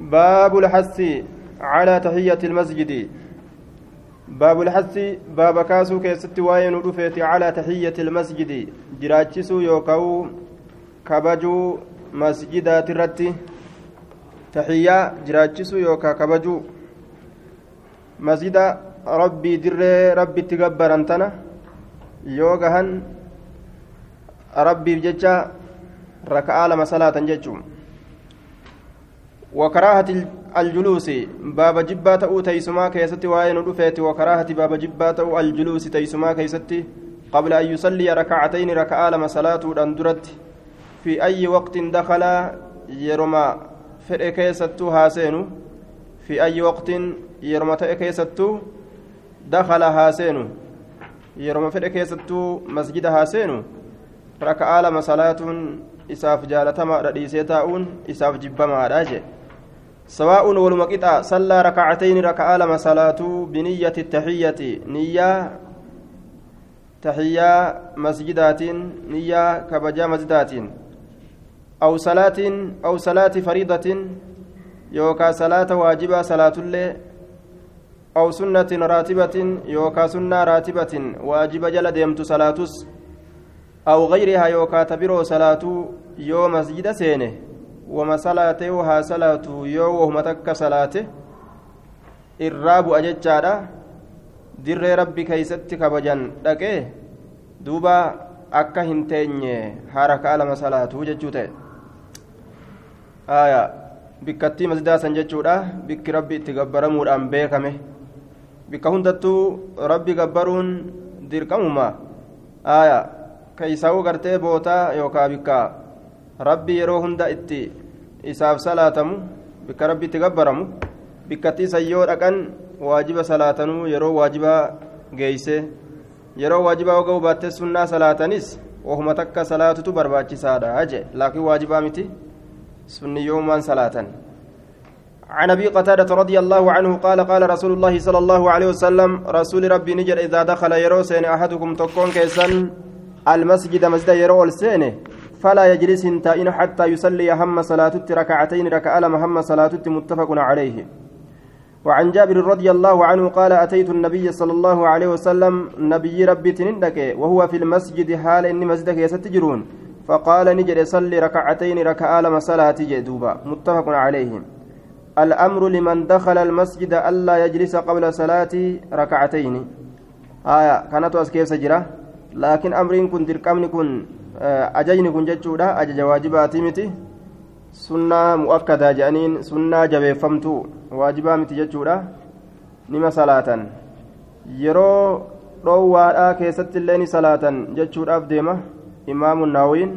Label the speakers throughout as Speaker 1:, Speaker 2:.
Speaker 1: باب الحث على تحية المسجد باب الحث باب كاسو كيست واين رفيت على تحية المسجد جراتشسو يوكاو كبجو مسجدات الرتي تحية جراتشسو يوكا كبجو مسجد ربي در ربي تقبر انتنا يوغهن ربي بججا ركعة لما صلاة ججوم وكراهة الجلوس باب جبات أو تيسما كيستي وين رفيت وكراهة باب جبات أو الجلوس تيسما كيستي قبل أن يصلي ركعتين ركعة لما صلاة أندرت في أي وقت دخل يرمى فرق كيستو هاسينو؟ في أي وقت يرمى كيستو دخل هاسينو؟ يرمى فرق كيستو مسجد هاسينو؟ ركعة لما صلاة jaalatamaa dhiisee taa'uun isaaf jibbamaadha jee سواء والمقطع صلى ركعتين ركعة لما صلاته بنية التحية نية تحية مسجدات نية كبجا مسجدات أو صلاة أو صلاة فريضة يوكا صلاة واجبة صلاة الليل أو سنة راتبة يوكا سنة راتبة واجب جل ديمت صلاتس أو غيرها يوكا تبرو صلاة يوم مسجد سينه. Wama salaatee haa salaatu yoo wahuma takka salaate irraa bu'a jechaadha. Dirree rabbi keeysatti kabajan dhaqee duuba akka hin teenye harakaa lama salaatuu jechuu ta'e. Aya bikkattii masdaasan jechuudha. Bikki rabbi itti gabbaramuudhaan beekame. Bikka hundattuu rabbi gabbaruun dirqamuma. Aya keeysaa'uu gartee bootaa yookaa bikka rabbi yeroo hunda itti isaaf salaatamu bikka rabbi itti gabbaramu bikkatti isan yoo dhaqan waajiba salaatanuu yeroo waajibaa geeyse yeroo waajibaa hoga'u baattee sunnaa salaatanis wahuma takka salaatutu barbaachisaadha jee laakiin waajibaa miti sunni yoomaan salaatan عن ابي قتاده رضي الله عنه قال قال رسول الله صلى الله عليه وسلم رسول ربي نجر اذا دخل يروسين احدكم تكون كيسن المسجد مسجد يرو السينه فلا يجلس تائن حتى يصلي هم صلاة ركعتين ركع لم هم صلاة متفق عليه. وعن جابر رضي الله عنه قال أتيت النبي صلى الله عليه وسلم نبي ربي تنندك وهو في المسجد حال إني مسجدك يستجرون. فقال نجد صلي ركعتين ركع لم صلاة جدوبا متفق عليه. الأمر لمن دخل المسجد ألا يجلس قبل صلاة ركعتين. آية كانت أسكيف سجرة لكن أمرين كن درقمن كن. Ajajni kun jechuudha. Ajaja waajibaatii miti. Sunnaa mu'akkadaa jedhaniin sunnaa jabeeffamtuu waajibaa miti jechuudha. Nima salaatan yeroo dhoowwaadhaa keessatti illee ni salaatan jechuudhaaf deema. Imaamu naawiin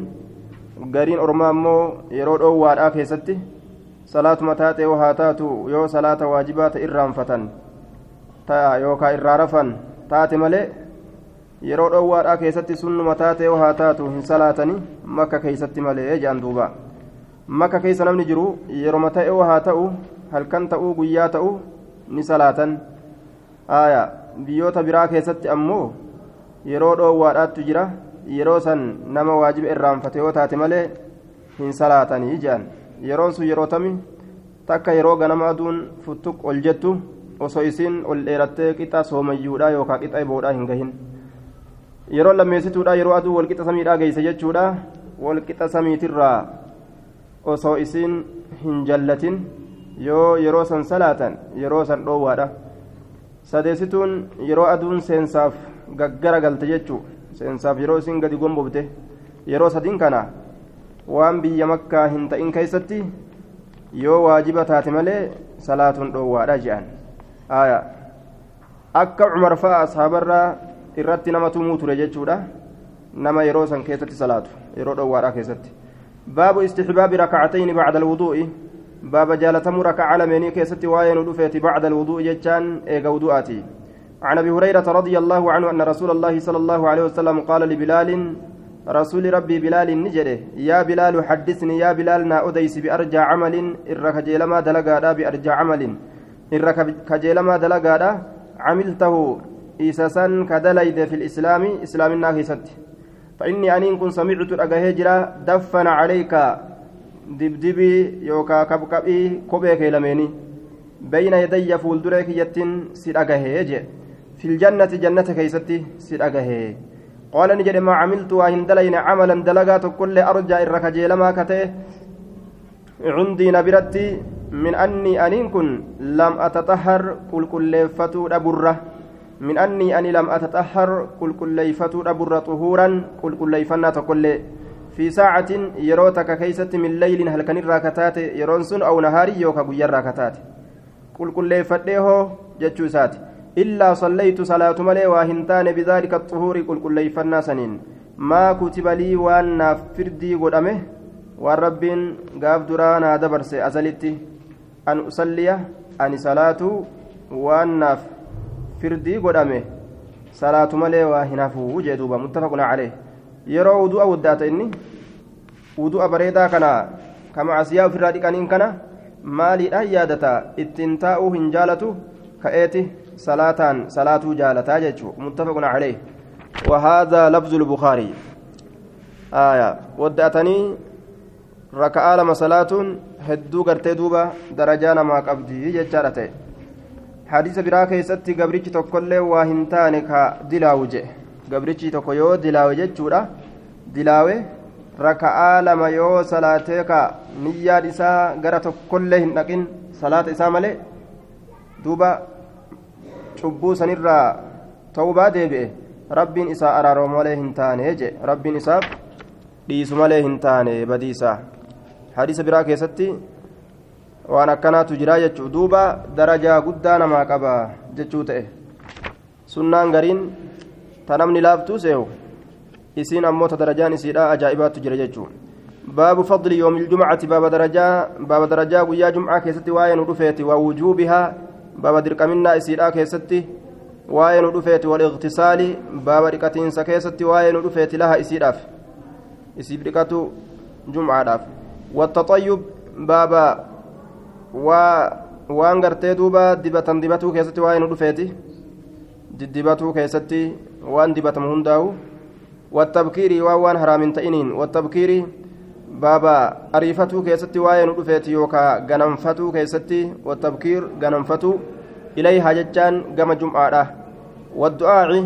Speaker 1: gariin ormaa ammoo yeroo dhoowwaadhaa keessatti salaatuma taatee haa taatu yoo salaata waajibaa ta irraanfatan yookaan irraa rafan taate malee yeroo dhoowwaadhaa keessatti sunnuma taatee haa taatu hin salaatanii makka keeysatti malee jedhan duuba makka keeysa namni jiru yeroma ta'e haa ta'u halkan ta'uu guyyaa ta'u ni salaatan aya biyyoota biraa keessatti ammoo yeroo dhoowwaadhaattu jira yeroo san nama waajiba irraanfate yoo taate malee hin salaatanii jedhan yeroon sun yeroo tami takka yeroo ganama aduun futtuq ol jettu osoo isiin ol dheerattee qixa soomayyuudha yookaan qixa iboodhaa hin gahin yeroo lammeessituudha yeroo aduu walqixa samiidhaa geeyse jechuudha. Walqixa samiitirraa osoo isiin hin jallatin. Yoo yeroo san salaatan yeroo san dhoowwaadha. Sadeessituun yeroo aduun seensaaf gaggara galte jechuu. Seensaaf yeroo isin gadi gombobte yeroo sadiin kana waan biyya makkaa hin ta'in keessatti yoo waajiba taate malee salaatuun dhoowwaadha jedhan akka cumar fa'a ashaabarraa irratti nama tumuu ture jechuudha nama yeroo san keessatti salaatu yeroo dhoowwaadhaa keessatti baabu istixbaabi rakacatayni bacda alwuduu'i baaba jaalatamuu rakaca lameenii keessatti waa'ee nu dhufeeti bacda alwuduu'i jechaan eega wudu'aati عن ابي هريره رضي الله عنه ان رسول الله صلى الله عليه وسلم قال لبلال رسول ربي بلال نجده يا بلال حدثني يا بلال نا أديس بأرجى عمل إرك جيلما دلقادا بأرجى عمل إرك كجيلما دلقادا عملته إساسا كدليد في الإسلام إسلام الناهيست فإني أنين كن سمعت الأجهجرة دفن عليك dibdibii yookaa kabqabii kophee kee lameenii bayna yadayya fuulduree kiyyattiin si dhagahee jee filjannati jannata keeysatti si dhagahee qaala ni jedhe maa camiltu waa hin dalayne camalan dalagaa tokkollee arjaa irra kajeelamaa ka ta'e cundii na biratti min annii aniin kun lam qulqulleeffatuu dhaburra min annii ani lam ataxahhar qulqulleeyfatuu dhaburra xuhuuran qulqulleeyfannaa tokkollee في ساعة يروتك كيست من ليل هل كان الراكتات يرونسون أو نهار يوكا قيا الراكتات؟ قل لي فديه جتشوسات إلا صليت صلاة ملي واهنتان بذلك الطهور قل لي فناسنين ما كتب لي وأن فردي قد أمه والرب قاف درانا دبرس أزلتي. أن أصلي أن صلاة وأن فردي قد أمه صلاة ملي واهنافو جدوبا متفق عليه yeroo wudu'a wuddaata inni wudu'a bareedaa kana kama asiyaa ofirraa dhiqaniin kana maaliidhaan yaadata ittiin taa'uu hin jaalatu ka'eeti salaataan salaatuu jaalataa jechuu muttafaqun calee وهذا لفظ البخاري آية ودأتني ركعة لما صلاة هدو قرتي دوبا درجانا ما قبدي جتشارته حديث براك يستي قبريك تقول واهنتاني كدلاوجه gabrichi tokko yoo dilaawe jechuudha dilaawe raka'aa lama yoo salaatee ka niyyaan isaa gara tokkollee hin dhaqin salaata isaa malee duuba cubbuu sanirraa ta'ubaa deebi'e rabbiin isaa araaroo malee hin taane je rabbiin isaaf dhiisu malee hin taane badiisaa hadiisa biraa keessatti waan akkanaatu jiraa jechuu duuba darajaa guddaa namaa qaba jechuu ta'e sunnaan gariin ta namni laaftuu seehu isiin ammoo ta darajaan isiidha ajaa'ibaattu jira baaba darajaa baaba darajaa guyyaa jumcaa keessatti waa'ee nu dhufeeti waa wujuubihaa baaba dirqaminnaa isiidhaa keessatti waa'ee nu dhufeeti wal iqtisaali baaba dhiqatiinsa keessatti waa'ee nu dhufeeti laha isiidhaaf isiif dhiqatu jumcaadhaaf wattaxayyub baaba waa waan gartee duuba dibatan dibatuu keessatti waa'ee nu dhufeeti diddibatuu keessatti waan dibatamu hundaa'u wattabkiirii waan waan haraamin ta'iniin wattabkiirii baaba ariifatuu keessatti waa'ee nu dhufeeti yookaa ganamfatuu keessatti wattabkiir ganamfatuu ilayhaa jechaan gama jum'aadha waddu'aaci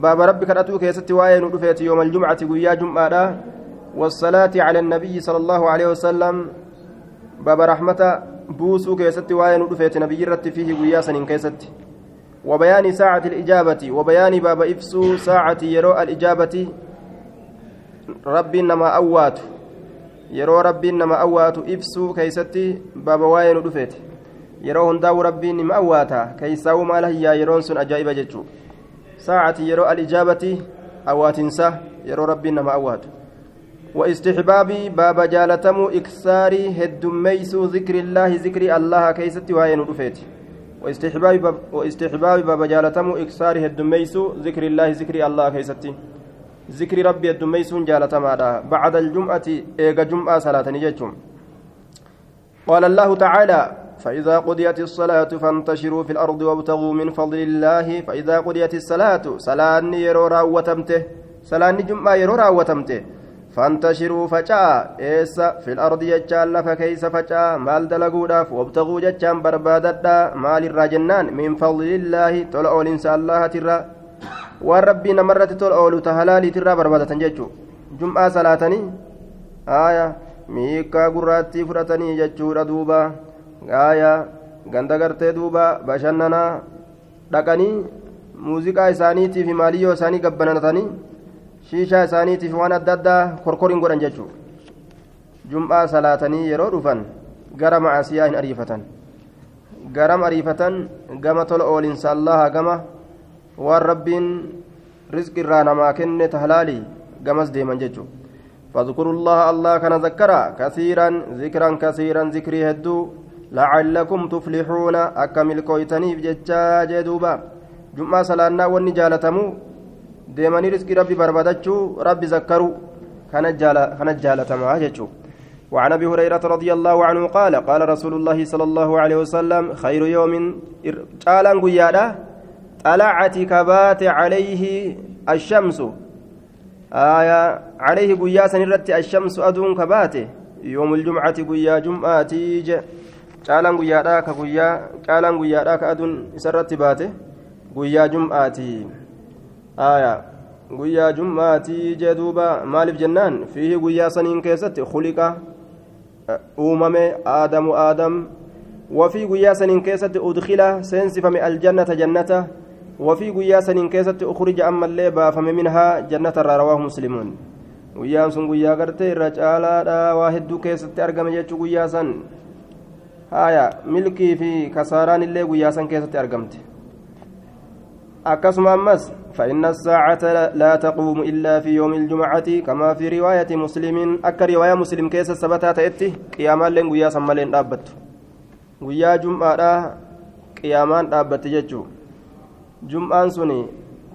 Speaker 1: baaba rabbi kadhatuu keessatti waa'ee nu dhufeeti yooma aljumcati guyyaa jum'aadha والصلاة على النبي صلى الله عليه وسلم باب رحمة بوسو كيستي وين ودفيت نبي رت فيه قياسا كيستي وبيان ساعة الإجابة وبيان باب إفسو ساعة يرو الإجابة ربي نما أوات يرو ربي نما أوات إفسو كيستي باب وين دفت يرو هنداو ربي نما أواتا كيساو ما له يرون سن أجائب جتشو ساعة يرو الإجابة أواتنسا يرو ربي نما أوات واستحباب باب جالتم إكساري هدميسو ذكر الله ذكر الله كيستي وين دفت واستحباب باب واستحباب باب جالتم إكسار هدميسو ذكر الله ذكر الله كيستي. ذكر ربي هدميسو جالتم بعد الجمعة إيجا جمعة صلاة نجتم قال الله تعالى فإذا قضيت الصلاة فانتشروا في الأرض وابتغوا من فضل الله. فإذا قضيت الصلاة صلاة يرو راوتمته صلاة جمعة يرو راوتمته فانتشروا فجاء إيس في الأرض يجان لف كيس فجاء مال دلقوداف وابتغوا ججان برباددا مال الراجنان من فضل الله تلعوا الإنسان الله ترى والربي نمرت تلعوا تهلالي ترى بربادة ججو جمعة صلاتني آية ميكا قراتي فرتني ججو ردوبا آية ganda gartee duuba bashannanaa dhaqanii muuziqaa isaaniitii fi maaliyyoo isaanii gabbanatanii shiishaa isaaniitiif waan adda addaa korkoriin godhan jechuudha jum'aa salaatanii yeroo dhufan gara macasiyaa hin ariifatan garam ariifatan gama tola oolinsa allaha gama waan rabbiin rizqi irraa namaa kenne tahlaalii gamas deeman jechuudha فاذكروا الله الله كان ذكرا كثيرا ذكرا كثيرا ذكري هدو لعلكم تفلحون أكمل كويتني بججا جدوبا جمعة صلاة ونجالتمو deemanii riskii rabbi barbaadachuu rabbi zakkaruu kana jaalatamaa jechuu وعن أبي هريرة رضي الله عنه قال قال رسول الله صلى الله عليه وسلم خير يوم قالان قيادا طلعت كبات عليه الشمس. آية عليه قياسا الرت الشمس أدون كبات يوم الجمعة قيا جمعاتي ج caalaan guyyaadhaa ka guyyaa caalaan guyyaadhaa ka aduun isarratti baate guyyaa jum'aatii jee duuba maaliif jennaan fiihi guyyaa saniin keessatti khuliqa uumame aadamu aadam wafii guyyaa saniin keessatti udkila seensifame aljannata jannata wafii guyyaa saniin keessatti ukrija ammallee baafame minhaa jannata irraa rawaahu muslimuun guyyaan sun guyyaa gartee irra caalaadha waa hedduu keessatti argame jechuu guyyaa san haya milkii fi kasaaraan illee guyyaa san keessatti argamte akkasuma ammas فإن الساعة لا تقوم إلا في يوم الجمعة كما في رواية مسلم أكا رواية مسلم كيس السبتة تأتي قياما لين قيا سمالين دابت قيا جمعة قيامان دابت ججو. جمعان سني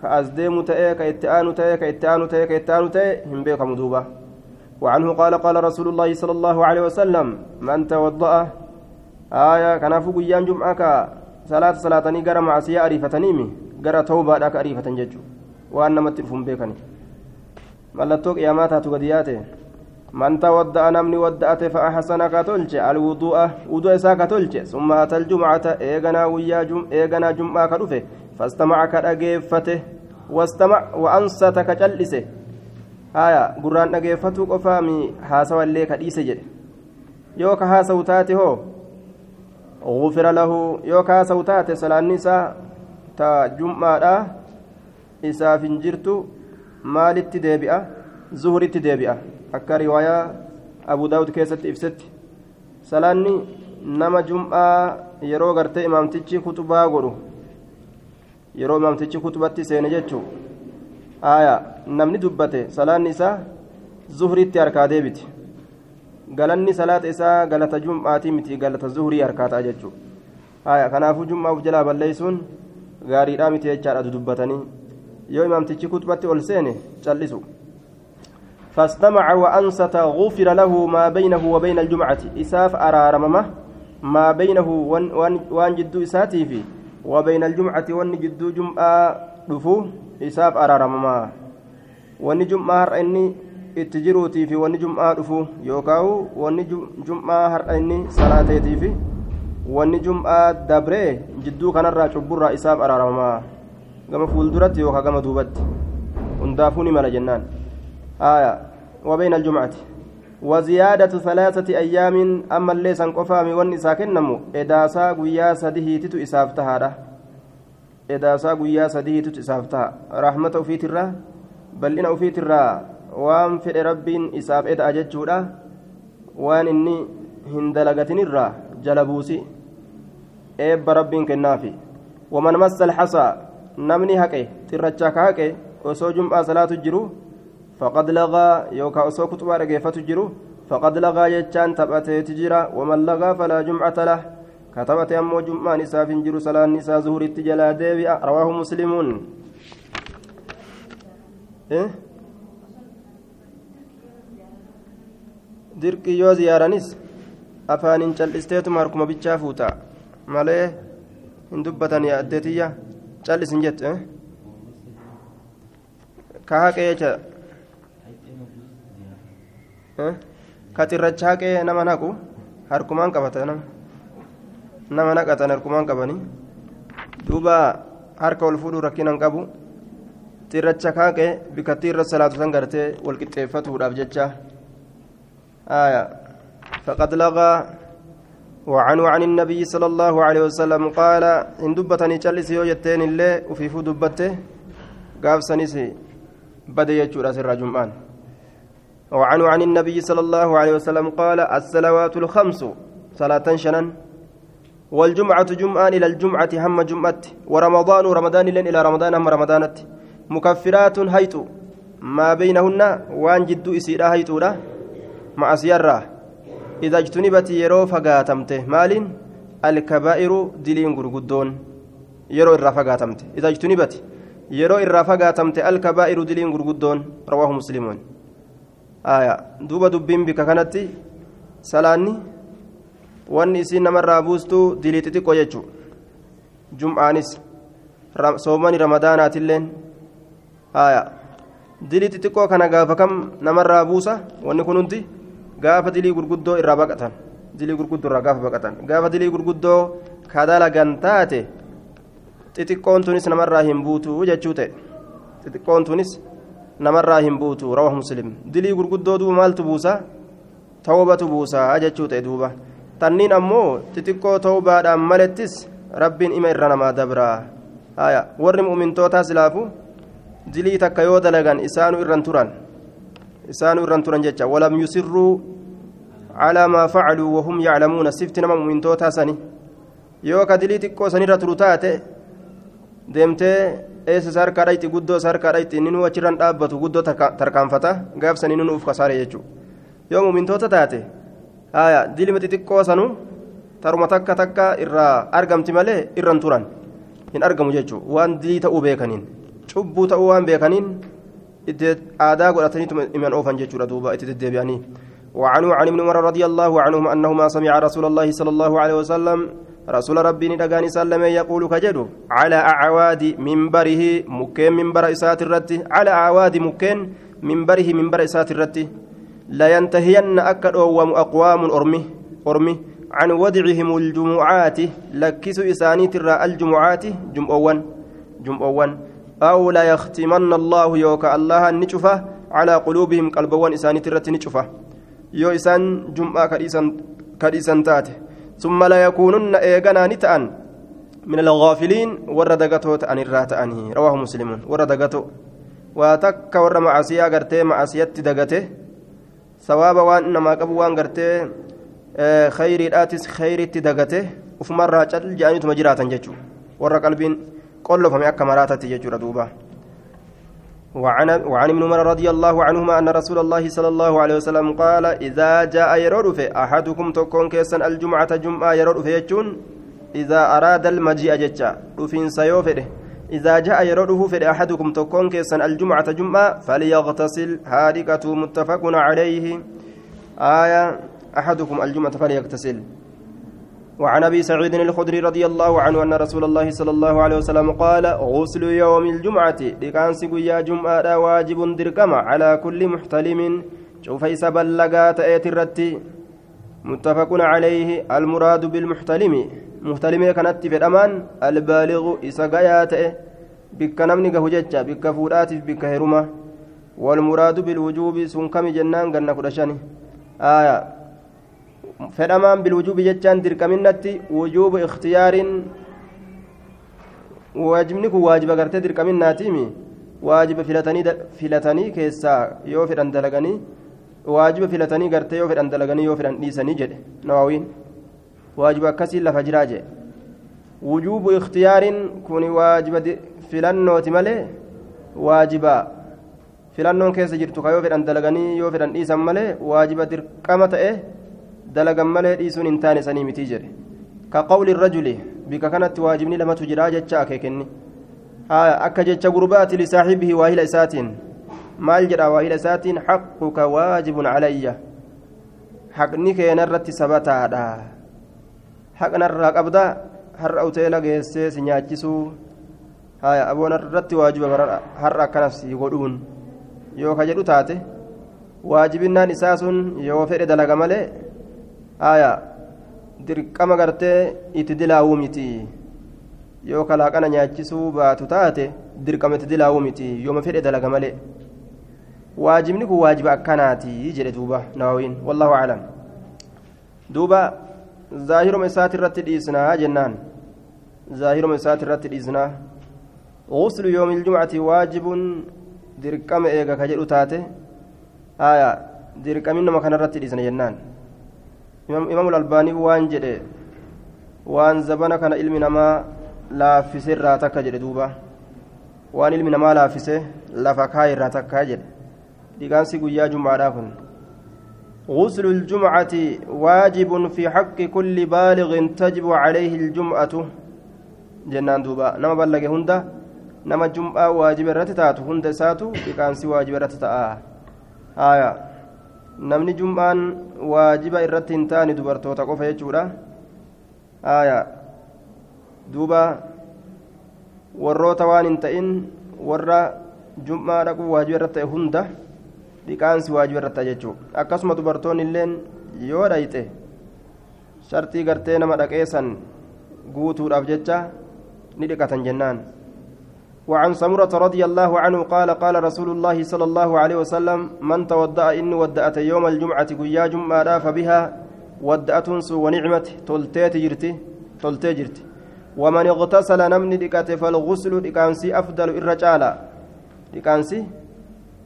Speaker 1: كأزديم تأي كإتآن تأي كإتآن تأي كإتآن تأي هم بيك مدوبة. وعنه قال قال رسول الله صلى الله عليه وسلم من توضأ آية كنافو قيان جمعة صلاة صلاة نقر معصية أريفتنيمي gara tawbaadhaa ka ariifatan jechuudha waan namatti dhufuun beekani mallattoo qiyaamaa taatu gadi yaate man tawadda'a namni wadda'ate fa'a hasana ka tolche alwudu'a wudu'a isaa ka tolche summa atal jumcata eeganaa guyyaa eeganaa jum'aa ka dhufe fastamaca ka dhageeffate wastamac wa ansata ka cal'ise haya gurraan dhageeffatu qofaami haasawallee ka dhiise jedhe yoo ka haasawu taate hoo غفر له يوكا سوتات سلانيسا ta jum'aadha. Isaaf hin jirtu. Maalitti deebi'a? Zuhuritti deebi'a. Akka riwaayaa abu daawud keessatti ibsetti. Salaanni nama jum'aa yeroo gartee imaamtichi kutubaa godhu. Yeroo imaamtichi kutubatti seene jechuu. Aya namni dubbate salaanni isaa zuhuritti harkaa deebiti. Galanni salaata isaa galata jum'aatii miti galata zuhurii harkaataa jechuu. Aya kanaafuu jum'aa uf jalaa balleeysuun gaariidhaa miti jechaadha dudubbatanii yoo imaamtichi kutubatti ol seene cal'isu فاستمع وأنصت غفر له ما بينه وبين الجمعة إساف أرارممة ما بينه وان, وان, وان جدو إساتي في وبين الجمعة وان جدو جمعة دفو إساف أرارممة وان جمعة هرأني اتجروتي في وان جمعة دفو يوكاو وان جمعة هرأني صلاتي في wanni jum'aa dabree jidduu kanarraa cubburraa isaaf araaramaa gama fuulduratti yookaan gama duubatti. Hundaafuu ni mala jennaan. Aya wabeyn aljumcati أيام أما اللي سنقفا من إساكنمو إداسا قويا سديه تتو إسافتها إداسا قويا سديه تتو إسافتها رحمة أفيت الرا بل إن أفيت الرا وان في رب إساف إد أججودا وان إني هندلقتن الرا jalabuusi eebba rabbiin kennaafi waman massa alxasaa namni haqe xirracha ka haqe osoo jum'aa salaatu jiru faqad lagaa yookaa osoo kutubaa dhageeffatu jiru faqad lagaa jechaan taphateeti jira waman lagaa falaa jumcata lah ka taphate ammoo jum'aan isaaf hin jiru salaanni isaa zuhuritti jalaa deebi'a rawaahu muslimuun dirqii yoo ziyaaranis afaanin cal'isteetuma harkuma bichaa fuuta malee hin dubbatan yaaddeetiyya cal'isin jette ka haqee jecha ka xirracha haqee nama naqu harkumaan qabata nama nama naqatan harkumaan qabanii duuba harka ol fuudhuu rakkinan qabu xirracha kaaqee bikkattii irra salaatu san gartee wal qixxeeffatuudhaaf jecha aayaa فقد لغى. وعنه عن النبي صلى الله عليه وسلم قال إن دبتني جلس يوجتين الله وفي فدبته قاف سنسي بدأ يجور أسر جمعان وعنه عن النبي صلى الله عليه وسلم قال الصلوات الخمس صلاة شنن والجمعة جمعان إلى الجمعة هم جمعة ورمضان رمضان إلى رمضان هم رمضانت مكفرات هيت ما بينهن وان جد إسيرا هيتورا مع سيارة إذا اجتنبت يرو فقاتمته مال الكبائر دلين غرغدون يرو إرا فقاتمته إذا اجتنبت يرو إرا فقاتمته الكبائر دلين غرغدون رواه مسلمون آية دوبا دبين بك كانت سلاني wanni isiin namarraa buustu dilii xixiqqoo jechuun jum'aanis soomani ramadaanaatilleen haaya dilii xixiqqoo kana gaafa kam namarraa buusa wanni kun hundi gaafa dilii gurguddoo irraa baqatan dilii gurguddoo irraa gaafa baqatan gaafa dilii gurguddoo kadalagan taate xixiqqoon tunis namarraa hin buutu jechuu ta'e xixiqqoon tunis namarraa hin buutu rawah muslim dilii gurguddoo duuba maaltu buusa tawbatu buusa jechuu ta'e duuba tanniin ammoo xixiqqoo tawbaadhaan malettis rabbiin ima irra namaa dabraa warri mu'mintootaa silaafu dilii takka yoo dalagan isaanu irran turan isaanu irran turan jecha walam yusirruu calaa maa facaluu wahum yaclamuuna sifti nama mu'mintootaa sani yoo ka dilii xiqqoo sanirra turu taate deemtee eessa sarkaa dhayti guddoo sarkaa dhayti inni nuu achirran dhaabbatu guddoo tarkaanfata gaafsanii nu nuuf kasaare jechuudha yoo mu'mintoota taate haya dilima xixiqqoo sanu taruma takka takka irraa argamti malee irran turan hin argamu jechuudha waan dilii ta'uu beekaniin cubbuu ta'uu waan beekaniin aadaa godhataniitu iman oofan jechuudha duuba itti deddeebi'anii. وعنه عن ابن عمر رضي الله عنهما أنهما سمع رسول الله صلى الله عليه وسلم رسول ربي ندقاني سلم يقول كجدو على أعواد منبره مكين منبر إسات الرد على أعواد مكين منبره منبر إسات الرد لا ينتهين أكد أقوام أرمي أرمي عن ودعهم الجمعات لكس إساني ترى الجمعات جمعوان جمعوان أو لا يختمن الله يوك الله النشفة على قلوبهم قلبوان إساني ترى نشفة يو إسان جمعة كريسان تاته ثم لا يكونن إيغانا نتأن. من الغافلين وردقته تأن الراتأنه رواه مسلم. وردقته واتك ور معصية غرتي معصية دقته ثواب وان نما قبو وان غرتي خيري الآتس خيري تدقته وفما الراجل جانيت مجراتا ججو. ور قلبين. فمي أكا مراتة ججو ردوبة وعن وعن ابن عمر رضي الله عنهما أن رسول الله صلى الله عليه وسلم قال إذا جاء يرد في أحدكم تكون كيسا الجمعة جمعة يرد في يجون؟ إذا أراد المجيء ججا رفين سيوفره إذا جاء يرده في أحدكم تكون كيسا الجمعة جمعة فليغتسل. هاركة متفق عليه. آية أحدكم الجمعة فليغتسل. وعن أبي سعيد الخدري رضي الله عنه أن رسول الله صلى الله عليه وسلم قال غسل يوم الجمعة لكان يا جمعة واجب دركما على كل محتلم. شوف بلغات ايت الرتي متفق عليه. المراد بالمحتلم. محتلم كانت في الامان البالغ اسغايات بك نمني جهججا بك والمراد بالوجوب سنكم جنان غنى كدشاني آية. Fedhamaan bilwujuubi jechaan dirqaminnatti wujuubu ikhtiyaarin waajibni kun waajiba gartee dirqaminnaatiimi waajiba filatanii keessaa yoo fedhan dalaganii waajiba filatanii gartee yoo fedhan dalaganii yoo fedhan dhiisanii jedhe nawaawiin waajiba akkasiin lafa jiraa jedhe wujuubu ikhtiyaarin kun waajiba filannooti malee waajiba filannoon keessa jirtu ka yoo fedhan dalaganii yoo fedhan dhiisan malee waajiba dirqama ta'e dalagan malee dhiisuun hin taane sanii mitii jedhe ka qawli rajuli bika kanatti waajibni lamatu jiraa jecha akeekenni akka jecha gurbaati lisaaxibihi waahila isaatiin maal jedha waahila isaatiin xaquka waajibun calayya haqni keena irratti sabataadha haqnarraa qabda har'a uteela geessee si nyaachisuu haya aboon irratti waajiba har'a akkanas godhuun yoo ka jedhu taate waajibinnaan isaa sun yoo fedhe dalaga malee aya dirqama gartee itti dilaawuu miti yoo kalaaqana nyaachisuu baatu taate dirqama itti dilaawuu miti yooma fedhe dalaga malee waajibni kun waajiba akkanaati jedhe duuba nawawiin wallahu aclam duuba zaahiruma isaati irratti dhiisnaa jennaan zaahiruma isaati irratti dhiisnaa غسل يوم الجمعة واجب درقم إيغا كجدو تاتي آية درقم إنما كان رتي جنان إمام الألباني وان جدي وان زبنا كان علم نما laaffise irraa takka jedhe duuba waan ilmi namaa laaffise lafa kaayee irraa takka jedhe dhiqaansi guyyaa jumcaadhaa kun غسل الجمعة واجب في حق كل بالغ تجب عليه الجمعة جنان دوبا نما بلغ هندا نما جمعة واجب رتتات هندا ساتو waajiba irratti ta'a haya namni jum'aan waajiba irratti hin taane dubartoota qofa jechuudha haya duuba warroota waan hin ta'in warra jum'aa dhaquu waajiba irra ta'e hunda dhiqaansi waajiba irratti jechuu akkasuma dubartoonni illeen yoo dhayxe shartii gartee nama dhaqeessan guutuudhaaf jecha ni dhiqatan jennaan وعن سمرة رضي الله عنه قال قال رسول الله صلى الله عليه وسلم من تودأ إني ودأت يوم الجمعة قيا جمعة فبها ودأت ونعمة تلتيت جرتي تلتي جرتي. ومن اغتسل نمني دكات فالغسل دكانسي أفضل الرجال دكانسي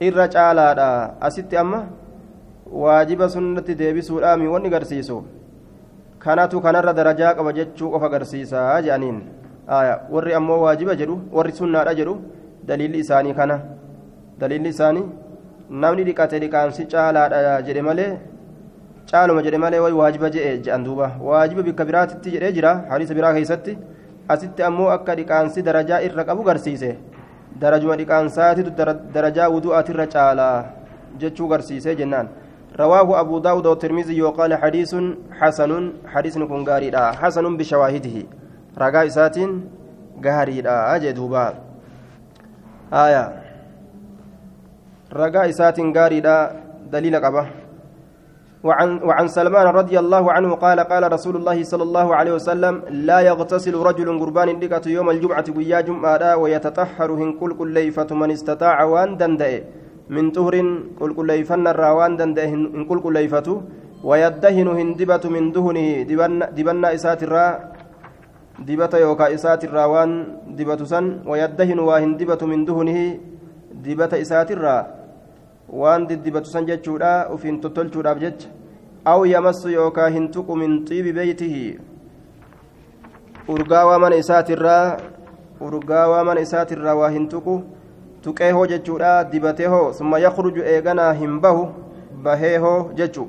Speaker 1: الرجال أست أما؟ واجب سنة ديبس الآمي ونقرسيسو. darajaa qaba jechuu qofa agarsiisa jedhaniin warri ammoo waajiba jedhu warri sunnaadha jedhu daliilli isaanii kana daliilli isaanii namni dhiqate dhiqaansi caalaadha jedhe malee caaluma jedhe malee way waajiba jedhe jedhan duuba waajiba bikka biraatitti jedhee jira hadiisa biraa keessatti asitti ammoo akka dhiqaansi darajaa irra qabu garsiise darajuma dhiqaansaatitu darajaa wudu'aatirra caalaa jechuu garsiise jennaan رواه أبو داود والترمذي وقال حديث حسن حديث كن غاريدا حسن بشواهده رجاء سات غاريدا أجدوبا آية رجاء سات غاريدا دليل قبه وعن وعن سلمان رضي الله عنه قال قال رسول الله صلى الله عليه وسلم لا يغتسل رجل قربان دقة يوم الجمعة ويا جمعة ويتطهر هن كل كل ليفة من استطاع وان دندئ من طهر كل كل ليفن الراوان دندئ هن كل كل ليفة ويدهن هندبة من دهنه دبنا إسات dibata yookaa isaatirraa waan dibatu san wayaddahinu waa hin dibatu min duhunihi dibata isaatirraa waan diddibatu san jechuudha ufiin tottolchuudhaaf jecha. Aw yamassu yookaa hin tuqu min xiibi beeytihi urgaawaa mana isaatirraa urgaawaa mana isaatirraa waa hin tuqu. Tuqee hoo jechuudha dibatee hoo summa yakruju eeganaa hin bahu bahee hoo jechu.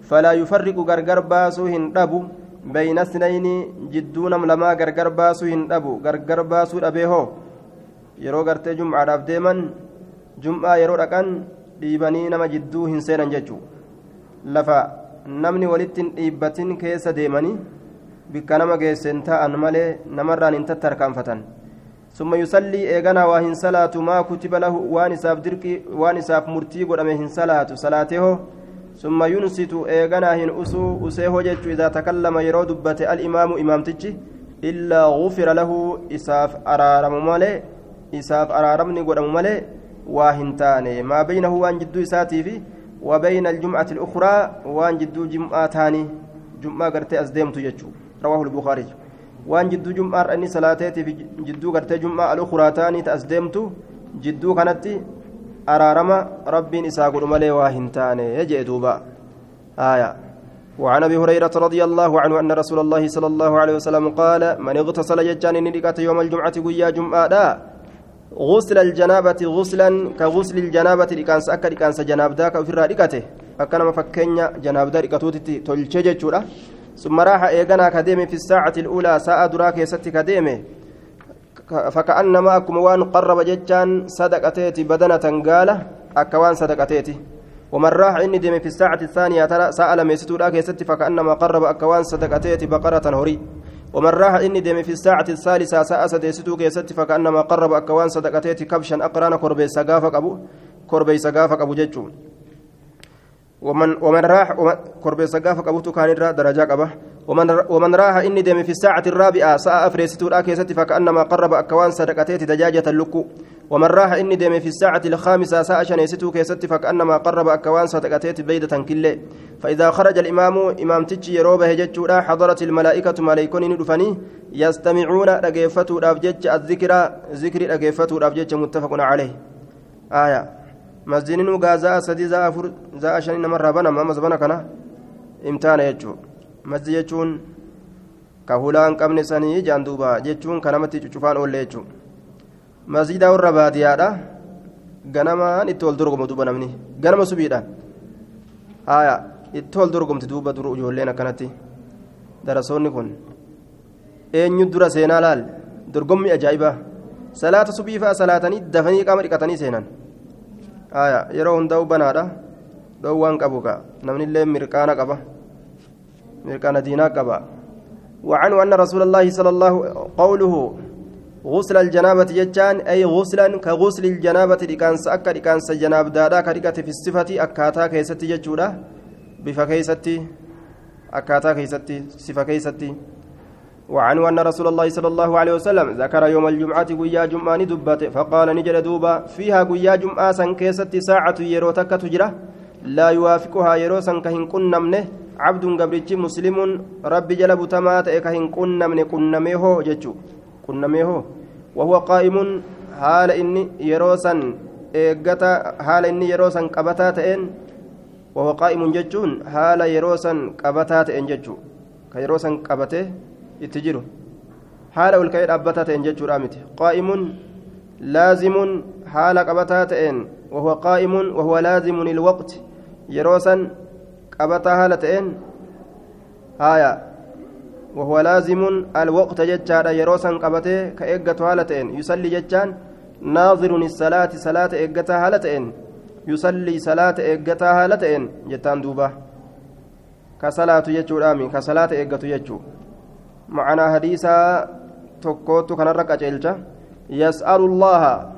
Speaker 1: Falaa yufarriqu gargar baasuu hin dhabu. Bayna sinayni jidduu nam lamaa gargar baasuu hin dhabu. Gargar baasuu dhabee hoo? Yeroo gartee jum'aadhaaf deeman jum'aa yeroo dhaqan dhiibanii nama jidduu hin seenan jechuun lafa namni walitti hin dhiibbatin keessa deemanii bikka nama geessen ta'an malee namarraan hin tattarkaanfatan. Summa yusallii eeganaa waa hin salaatu. Maa kutiba lahu? Waan isaaf dirqii waan murtii godhame hin salaatee hoo summa yunsitu eeganaa hin usuu usee hoo jechuu idaa takallama yeroo dubbate al-imaamu imaamtichi illaa gufira lahu isaaf araaramu malee isaaf araaramni godhamu malee waa hin taane maa baynahu waan jidduu isaatii fi wabayna aljum'ati اlukraa waan jidduu jum'aa taanii jum'aa gartee as deemtu jechuu rawaahu lbukaari waan jidduu jum'aarra inni salaateetii fi jidduu gartee jum'aa alukraa araarama rabbiin isaa godhu malee waa hin taane jee duuba. آية وعن ابي هريره رضي الله عنه ان رسول الله صلى الله عليه وسلم قال من اغتسل ججان ندقت يوم الجمعه قيا جمعه غسل الجنابة غسلا كغسل الجنابة لكانس أكا لكانس جناب ذاك في الرادقته أكنا مفكنيا جناب ذاك توتي تلشجة جورا ثم راح إيغانا كديمي في الساعة الأولى ساعة دراك يستي كديمي فكأنما أكم وان قرب ججان صدقتيتي بدنة قال أكوان صدقتيتي ومن راح إني ديمي في الساعة الثانية سأل ميستو راك يستي فكأنما قرب أكوان صدقتيتي بقرة هري ومن راح إني دم في الساعة الثالثة ساعة سديستو كيست فكأنما قرب أكوان صدقتيتي كبشا أقران كربي سقافك أبو كربي سقافك أبو جتشو ومن ومن راح كربي سقافك أبو تكان درجة أبه ومن راح إني دم في الساعة الرابعة ساعة أفريستو كيست فكأنما قرب أكوان صدقتيتي دجاجة اللكو ومن راح إني دم في الساعة الخامسة ساعة شنيستو كيست فكأنما قرب أكوان صدقتيتي بيدة كله. فإذا خرج الإمام إمام تجي يروبه جتشورا حضرت الملائكة ملائكون ندفني يستمعون رقيفتو رافجج الذكر ذكر رقيفتو رافجج متفق عليه. آية. مسجدين غازا سدي زا أفر زا شنين مرة بنا ما مزبنا كنا. امتحان يجو مسجد يجون كهولان قمن سني جاندوبا جتشون كنمتي تشوفان أولي يجو مسجد ورباتيادا ganamaan itti wal dorgomu duuba namni ganama subiidhaan aayaa itti wal dorgomti duuba dur ijoolleen akkanatti darasoonni kun eenyu dura seenaa laal dorgommii ajaa'ibaa salaata subii fa'a salaatanii dafanii qaama dhiqatanii seenan aayaa yeroo hundaa'u banaadha dhoowwaan qabu ka namnillee mirqaana qaba mirqaana diinaa qaba وعنه أن رسول الله صلى الله قوله غسل الجنابة جتان أي غسلا كغسل الجنابة لكانس أكا لكانس جناب دادا كريكة في الصفة أكاتا كيستي جتشورا بفا كيستي أكاتا كيستي صفة كيستي. وعنه أن رسول الله صلى الله عليه وسلم ذكر يوم الجمعة قيا جمعة دبت فقال نجل دوبا فيها قيا جمعة سن ساعة يروتك تجرة لا يوافقها يرو كهن كنمنه عبد قبرتي مسلم ربي جلب تمات كهن كنمنه كنمه جتشو كنمه وهو قائم حال إني يروسا إيقتا حال إني يروسا قبتا تئن وهو قائم جتشون حال يروسا قبتا تئن جتشو كيروسا قبته يتجرو حال والكيد أبتا تئن جتشو رامتي قائم لازم حال قبتا تئن وهو قائم وهو لازم للوقت يروسا قبتا حال تئن هايا وهو لازم الوقت ججان يروسا قبته كإيقة هالتين يصلي ججان ناظر الصلاة صلاة إيقة هالتين يصلي صلاة إيقة هالتين جتان دوبا كصلاة يجو رامي كصلاة إيقة يجو معنا حديثا tokkootu kanarra qaceelcha. Yas'alu llaha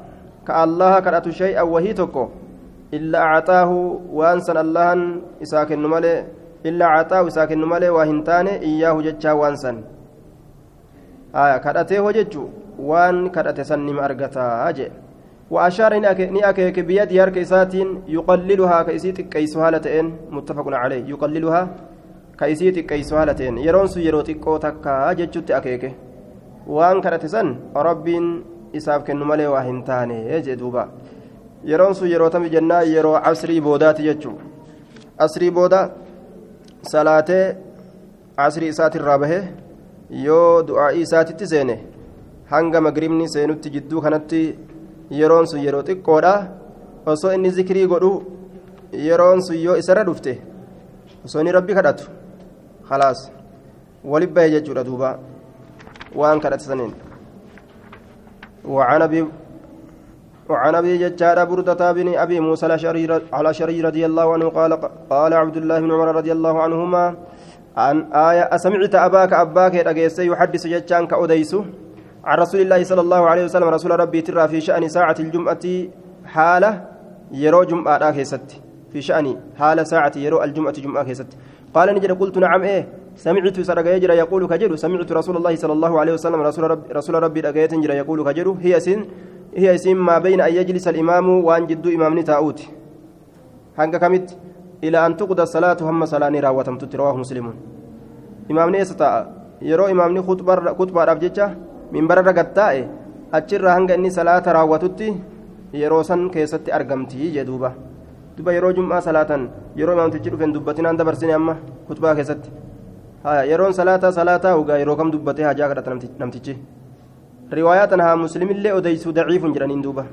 Speaker 1: ka allaha kadhatu shay'an wahii malee illaa caxaawu isaa kennu malee waa hin taane iyyaahu jechaa waan san kadhatee hoo jechu waan kadhate san nima argataa jee وأشار ني أكيك بيدي هرك إساتين يقللها كإسيت كيس هالتين متفق عليه يقللها كإسيت كيس هالتين يرونس يروتي كوتكا جتشت أكيك وان كانت سن ربين إساف كن مالي واهنتاني يجي دوبا يرونس يروتم جنة يرو عصري بودات جتشو عصري بودا salaatee asrii isaatirraa bahee yoo du'aa'ii isaatitti seene hanga magribni seenutti jidduu kanatti yeroon sun yeroo xiqqoodha osoo inni zikrii godhu yeroon sun yoo isarra dhufte osoo inni rabbi kadhatu khalaas walit bahe jechuudha duuba waan kadhate saniin وعن ابي وعن أبي ججار بردة بن أبي موسى الأشعري رضي الله عنه قال قال عبد الله بن عمر رضي الله عنهما عن آية أسمعت أباك أباك أجيس يحدث ججان كأديس عن رسول الله صلى الله عليه وسلم رسول ربي ترى في شأن ساعة الجمعة حالة يرو جمعة كيست في شأن حالة ساعة يرو الجمعة جمعة كيست قال نجد قلت نعم إيه. سمعت سرق يجرى يقول كجر سمعت رسول الله صلى الله عليه وسلم رسول ربي رسول ربي يقول كجر هي سن hiya isiin maa bayna an yajlisa alimaamu waan jidduu imaamni taa'uuti. Hanga kamitti? Ilaa an tuqda salaatu hamma salaanii raawwatamtutti rawaahu muslimuun imaamni eessa taa'a? Yeroo imaamni kutbaadhaaf jecha minbararra gad taa'e achirraa hanga inni salaata raawwatutti yeroo san keessatti argamtii jee duuba. Duba yeroo jum'aa salaatan yeroo imaamtichi dhufen dubbatinaan dabarsine amma kutbaa keessatti. Yeroon salaataa salaataa ugaa yeroo kam dubbatee hajaa kadhata namtichi? Riwaayaa tanahaa muslimillee odeysu daciifun jedhaniin duuba.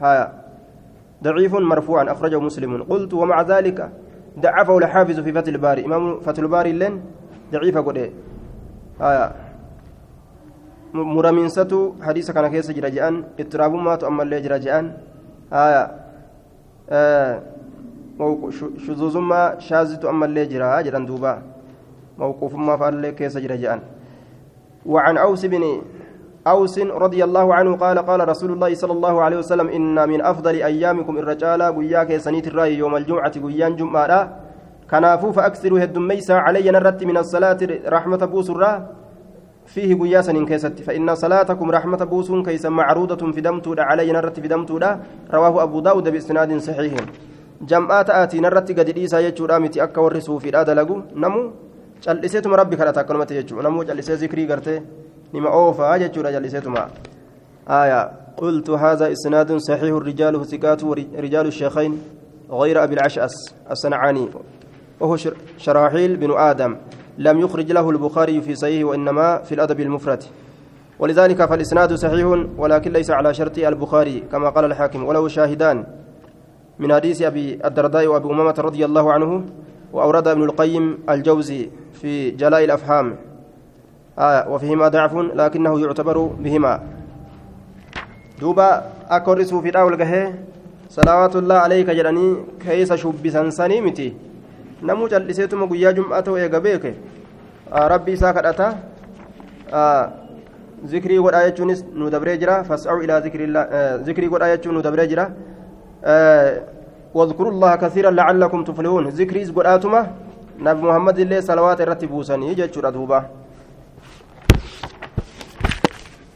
Speaker 1: Haya ضعيف مرفوعا أخرجه مسلم قلت ومع ذلك ضعفه الحافظ في فتح الباري إمام فتح الباري لين ضعيف قد آية مرمينسة حديث كان كيس جرجان اضطراب ما تؤمل لي جرجان آية آه شذوذ ما شاذ تؤمل لي جرا جران دوبا موقوف ما فعل كيس جرجان وعن أوس بن أوس رضي الله عنه قال قال رسول الله صلى الله عليه وسلم إن من أفضل أيامكم الرجال قياك سنيت الرأي يوم الجمعة قيان جمعة. كنافو فأكثروا هدميسا علي نرت من الصلاة رحمة بوسرة فيه قياسا كيست فإن صلاتكم رحمة بوس كيس معروضة في دمتو علي نرت في دمتو رواه أبو داود بإسناد صحيح. جمعات آتي نرت قد إيسا يجو رامتي أكا ورسو في الآدى لقو نمو cal'iseetuma rabbi kadhata akkanumatti jechuudha namuu cal'isee zikrii gartee nima oofaa jechuudha cal'iseetuma آية قلت هذا إسناد صحيح رجاله ثقات ورجال الشيخين غير أبي العشأس الصنعاني. وهو شراحيل بن آدم. لم يخرج له البخاري في صحيح وإنما في الأدب المفرد. ولذلك فالإسناد صحيح ولكن ليس على شرط البخاري كما قال الحاكم. وله شاهدان. من حديث أبي الدرداء وأبي أمامة رضي الله عنه وأورد ابن القيم الجوزي في جلاء الأفهام. آية وفيهما ضعف لكنه يعتبر بهما. دوبا أكورسوا في الأول قهي صلوات الله عليك جراني كيس شبسا سنيمتي نمو جلسيتم قيا جمعة ويقبيك آه ربي ساكت آه ذكري قد آياتشونس ندبري جرا فاسعوا إلى ذكر الله ذكري قد آياتشون ندبري جرا. واذكروا الله كثيرا لعلكم تفلحون. ذكري قد آتما نبي محمد الله صلوات الرتبوسني جتشورا دوبا